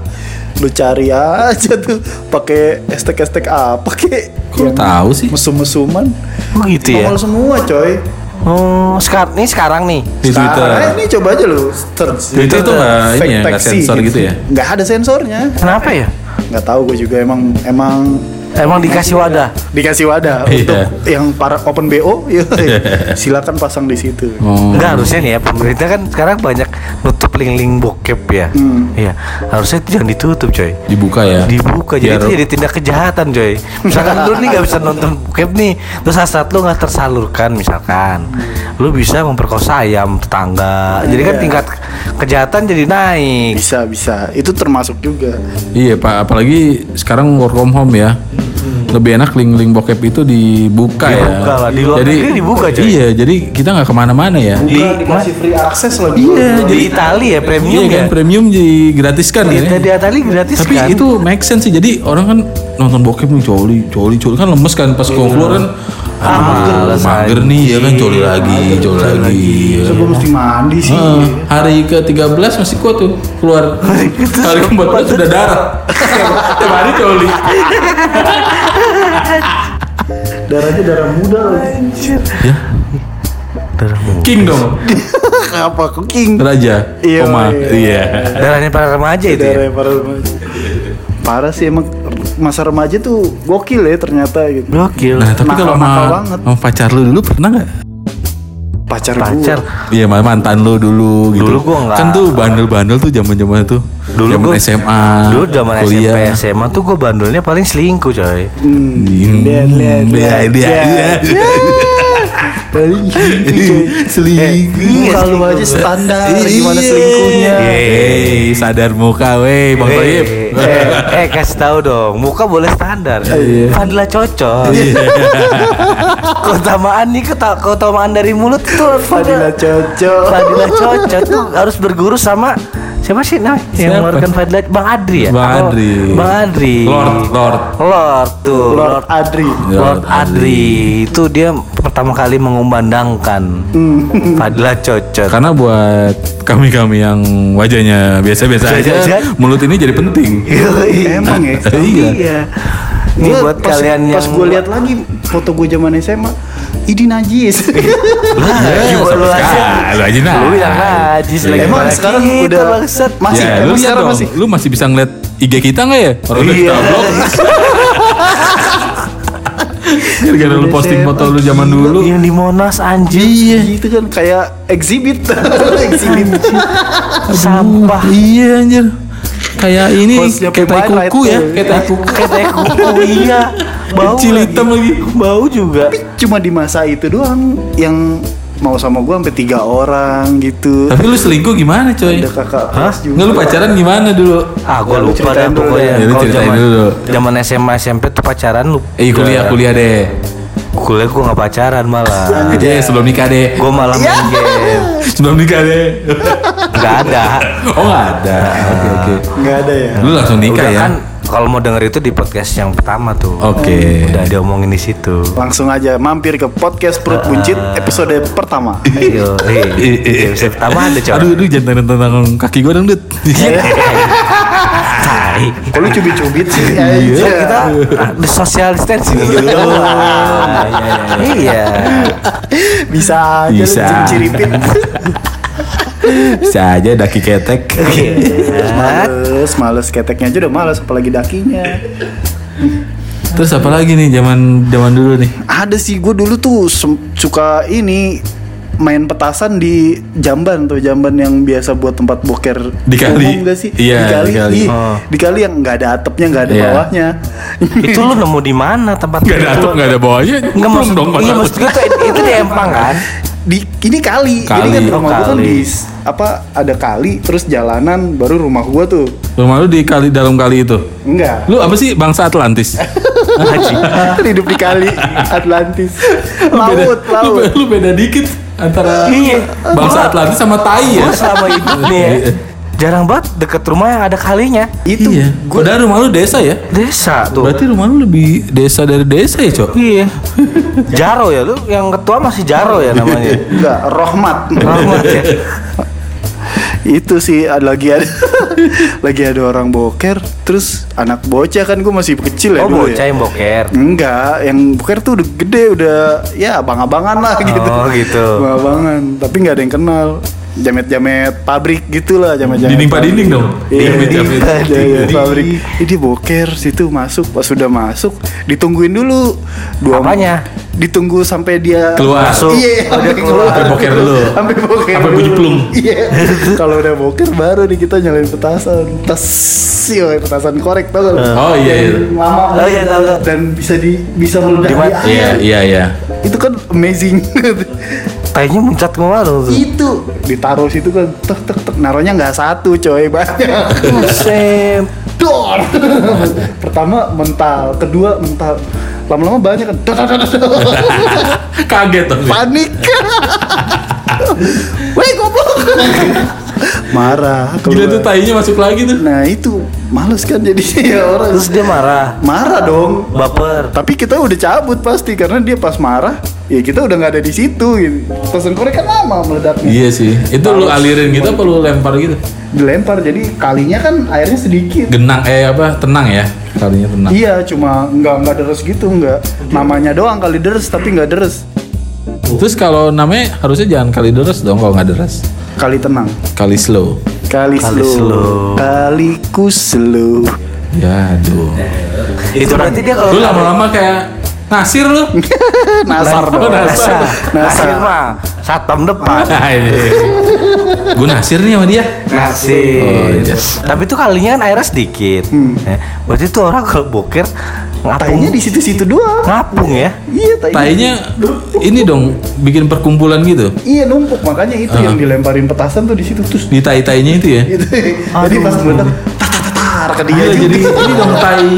lu cari aja tuh pakai hashtag-hashtag apa kek Kok lu tahu sih? mesum-mesuman Oh gitu ya. nongol semua coy Oh, sekarang nih sekarang nih. Di Twitter. Sekarang ini coba aja lu search Twitter tuh nggak ini ya, nggak taxi sensor gitu ya? nggak ada sensornya Kenapa ya? nggak tahu gue juga emang emang Emang dikasih wadah. dikasih wadah Iya. untuk yang para open bo ya, silakan pasang di situ Oh. Enggak harusnya nih ya pemerintah kan sekarang banyak nutup link-link bokep ya. Hmm. Iya, harusnya itu jangan ditutup coy. Dibuka ya. Dibuka jadi Biar- itu jadi tindak kejahatan coy. Misalkan lu nih nggak bisa nonton bokep nih, terus saat lu nggak tersalurkan misalkan, lu bisa memperkosa ayam tetangga. Jadi kan Iya. tingkat kejahatan jadi naik. bisa bisa itu termasuk juga Iya pak, apalagi sekarang work from home ya. Lebih enak link-link bokep itu dibuka, ya. Dibuka lah, di luar jadi, negeri dibuka, coy. Iya, jadi kita nggak ke mana-mana ya. Di- dikasih free akses lagi Iya, Di Italia ya premium iya kan, ya. premium digratiskan ya. Kita di Italia gratis Tapi kan. itu make sense sih. Jadi orang kan nonton bokep nih coli, coli, coli kan lemes kan pas gua keluar kan. Ah, males mager nih ya kan coli lagi, coli lagi. ya. Terus gue mesti mandi sih Heeh, hari ke-13 masih kuat tuh keluar. Hari ke-14 sudah darah. Tiap hari coli. darahnya darah muda lagi Ya, Darah muda. king dong. apa cooking Raja. Iya, iya. Iya. Darahnya para remaja itu ya. darah para remaja parah sih emang masa remaja tuh gokil ya ternyata gitu Gokil. Nah, tapi kalau sama, banget. sama pacar lu dulu pernah nggak? pacar, Pacar. gua Iya ma- mantan lu dulu gitu. Dulu gua nggak. Kan tuh bandel-bandel tuh zaman-zaman tuh. Dulu zaman gua- SMA. Dulu zaman kuliah. SMP SMA tuh gue bandelnya paling selingkuh coy. Hmm. Hmm, Lihat, lihat, iya, lihat, iya, lihat. iya. Selingkuh kalau aja standar gimana selingkuhnya Iya. Hei, sadar muka weh, Bang Toyib. Eh, eh, kasih tahu dong, muka boleh standar. Fadila cocok. keutamaan nih, keta- keutamaan dari mulut tuh Fadila cocok. Fadila cocok tuh harus berguru sama siapa sih namanya yang mengeluarkan Fadila Bang Adri ya? Bang Apa? Adri. Bang Adri. Lord, Lord. Lord tuh. Lord Adri Lord Lord Adri itu dia pertama kali mengumandangkan Fadila cocok. Karena buat kami-kami yang wajahnya biasa-biasa aja, mulut ini jadi penting. emang ya Iya. Iya. Ini buat pas, kalian pas yang gue lihat lagi foto gue zaman SMA ini najis Lah, Ya, gimana lu aja? sekali, lu aja Lu najis. bilang najis lagi. Emang sekarang udah bangsat. masih ya, lu sekarang masih lu masih bisa ngeliat IG kita nggak ya? Orang udah Iya. kita blok. Gara-gara lu posting foto lu zaman dulu. Yang di Monas anjir. Iya, itu kan kayak exhibit. exhibit. Sampah. Iya anjir. Kayak ini kayak kuku ya, kayak kuku. Kayak kuku iya. Bau Kecil lagi. hitam lagi. Bau juga. Cuma di masa itu doang yang mau sama gua sampai tiga orang gitu. Tapi lu selingkuh gimana coy? Ada kakak kelas juga. Nggak lu pacaran gimana dulu? Ah, gue Ya, lu lupa dulu pokoknya. deh. Ya, Kalau ceritain zaman dulu. zaman SMA SMP tuh pacaran lu. Eh kuliah kuliah deh. Kuliah gue nggak pacaran malah. Aja sebelum nikah deh. Gue malah Iya. main game. Sebelum nikah deh. Nggak ada. Oh nggak ada. Oke oke. Nggak ada ya. Lu langsung nikah Udah ya? kan kalau mau denger itu di podcast yang pertama tuh. Oke. Udah diomongin di situ. Langsung aja mampir ke podcast perut buncit episode pertama. Ayo, eh, episode pertama ada coba. Aduh, aduh jangan tentang kaki gue dong, Dut. Tai. Kok lu cubit-cubit sih? Iya, Aja. kita the social distancing dulu. Iya. Bisa aja Bisa. lu ciritin. Bisa aja daki ketek. males, males keteknya aja udah males apalagi dakinya. Terus apa lagi nih zaman zaman dulu nih? Ada sih gue dulu tuh suka ini main petasan di jamban tuh jamban yang biasa buat tempat boker Di kali? umum gak sih Iya, di kali di kali. Iya, Oh. di kali yang nggak ada atapnya nggak ada Iya. bawahnya Itu lu nemu di mana tempat Gak ada itu? atap, gak ada bawahnya. Enggak maksud dong. Iya maksud gue tuh itu di Empang kan? Di ini kali, Kali. jadi kan Oh, rumah gue kan kali. di apa ada kali terus jalanan baru rumah gue tuh Rumah lu di kali dalam kali itu. enggak Lu apa sih bangsa Atlantis? hidup di kali Atlantis Lu beda- laut Lu, laut be- lu beda dikit antara Iya. bangsa Atlantis sama Tai ya. Selama hidup nih ya, jarang banget deket rumah yang ada kalinya. itu iya. gue Padahal rumah lu desa ya? Desa tuh. Berarti rumah lu lebih desa dari desa ya, Cok? Iya. Jaro ya lu yang ketua masih Jaro ya namanya. enggak Rohmat Rahmat ya. itu sih ada lagi ada lagi ada orang boker terus anak bocah kan gue masih kecil ya Oh dulu bocah ya. yang boker. enggak yang boker tuh udah gede udah ya abang-abangan lah gitu Oh, gitu. abang-abangan tapi nggak ada yang kenal jamet-jamet pabrik gitulah jamet-jamet Dinding pak dinding dong. Iya, Dinding iya, iya, pabrik. Ini boker situ masuk, pas sudah masuk ditungguin dulu dua Apanya? Ditunggu sampai dia Keluar. Masuk. Iya, Oh, dia sampai keluar. Sampai boker dulu. Sampai boker. Sampai bunyi plung. Iya. Kalau udah boker baru nih kita nyalain petasan. Tas, yo, petasan korek tau? Oh, iya, iya. Lama. Oh, iya. Dan bisa di bisa meledak Di di mana? Iya, iya, iya. Itu kan amazing. Tainya muncat ke mana tuh? itu ditaruh situ kan tek tek tek naruhnya nggak satu coy banyak Buset. dor pertama mental kedua mental lama-lama banyak kan Dor, dor, dor, dor. Kaget dong. panik weh goblok marah Gila tuh keluar. tainya masuk lagi tuh. nah itu males kan jadi ya orang Terus dia marah. marah dong Baper. tapi kita udah cabut pasti karena dia pas marah ya kita udah nggak ada di situ gitu pesan korek kan lama meledaknya Iya sih. Itu lu alirin gitu apa lu lempar gitu? dilempar jadi kalinya kan airnya sedikit Genang eh apa? Tenang ya. Kalinya tenang. Iya, cuma nggak nggak deres gitu nggak. Namanya doang kali deres tapi nggak deres. Terus kalau namanya harusnya jangan kali deres dong kalau nggak deres. Kali tenang. Kali slow. Kali, Kali slow. slow. Kali ku slow. Ya aduh. Itu berarti dia kalau Lu lama-lama kayak ngasir lu. Nasar Oh, dong. nasar. Nasir mah satpam depan. Gue nasir nih sama dia. Nasir. Oh, iya. Tapi tuh kalinya kan airnya sedikit. Eh, berarti tuh orang kalau boker. Tainya di situ-situ doang. Ngapung ya. Iya, tainya. Tainya ini dong bikin perkumpulan gitu. Iya numpuk makanya itu Ah. yang dilemparin petasan tuh di situ terus Di tai-tainya itu ya. Jadi pas meledak tar tar tar ke dia Iya, jadi ini dong tai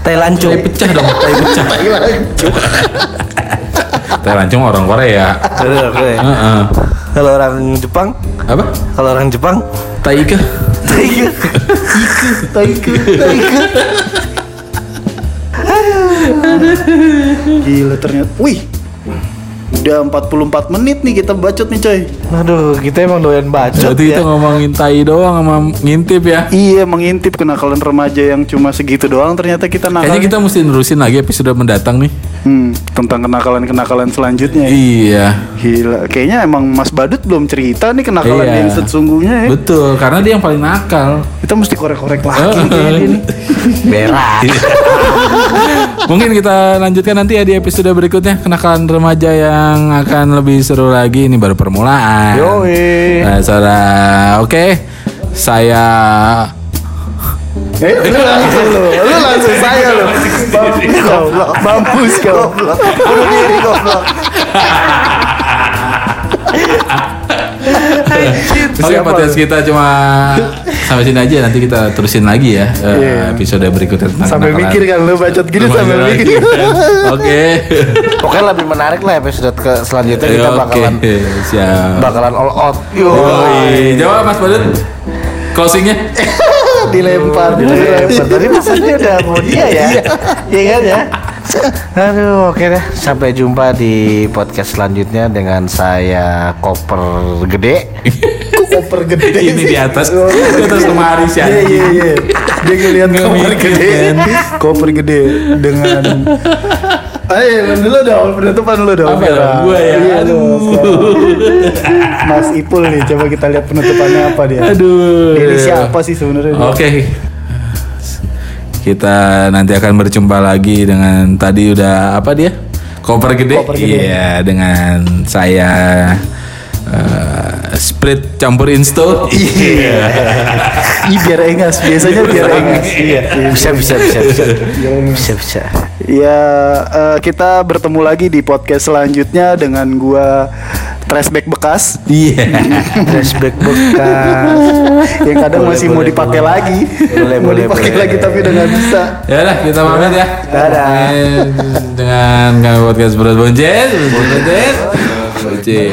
Tai lancung. tai pecah dong, tai pecah. Tai lancung. Tai lancung orang Korea. Heeh. Kalau orang Jepang, Apa? kalau orang Jepang, Tai ika. tai Taike, taike. Gila ternyata. Wih. Udah 44 menit nih kita bacot nih coy. Aduh, kita emang doyan bacot Berarti ya. kita ngomongin tai doang sama ngintip ya. Iya mengintip kenakalan remaja yang cuma segitu doang ternyata kita nakal. Kayaknya kita mesti nerusin lagi episode mendatang nih. Hmm, tentang kenakalan-kenakalan selanjutnya. ya. Iya. Gila, kayaknya emang Mas Badut belum cerita nih kenakalan Iya. yang sesungguhnya ya. Betul, karena dia yang paling nakal. Kita mesti korek-korek lagi kayaknya nih. Berak. Mungkin kita lanjutkan nanti ya di episode berikutnya kenakalan remaja yang akan lebih seru lagi. Ini baru permulaan. Yoi. Nah, saudara, oke. Saya Eh, lu langsung lu, lu langsung saya lu. Mampus kau, mampus kau. Bunuh diri goblok. Oke Siapa podcast lu? kita cuma sampai sini aja nanti kita terusin lagi ya eh, Iya. episode berikutnya tentang kenakalan mikir kan lu bacot gini sambil lagi, mikir. kan. Oke. Pokoknya lebih menarik lah episode ke selanjutnya kita Oke, bakalan siap. bakalan all out. Yo. Yoi. Jawab Mas Badut. Closingnya? Dilempar, Dilempar. Tadi pesannya udah mau dia ya. Iya kan ya? Aduh, oke deh. Sampai jumpa di podcast selanjutnya dengan saya Koper Gede. koper gede Ini di atas, di atas lemari sih. Iya iya iya. Dia ngeliat Nggak koper gede, kan? koper gede dengan Ayo, dulu dong, penutupan dulu dong. Apa dong? Gua ya? Iya, Aduh. Mas Ipul nih, coba kita lihat penutupannya apa dia. Aduh. Ini siapa sih sebenarnya? Oke. Kita nanti akan berjumpa lagi dengan tadi udah apa dia? Koper gede. Koper gede. Iya, dengan saya eh, Sprit campur insto. Iya. Ih, biar engas, biasanya biar engas. Iya. Bisa bisa bisa bisa. Bisa bisa. Ya, eh, kita bertemu lagi di podcast selanjutnya dengan gua Trashback bekas Iya. Flashback bekas. yang kadang Boleh, masih mau boleh, dipakai boleh. lagi. Boleh, mau boleh, dipakai boleh. lagi tapi udah nggak bisa. Ya udah kita pamit ya. Dadah. Dengan kami podcast Berat Boncet. Boncet. Boncet.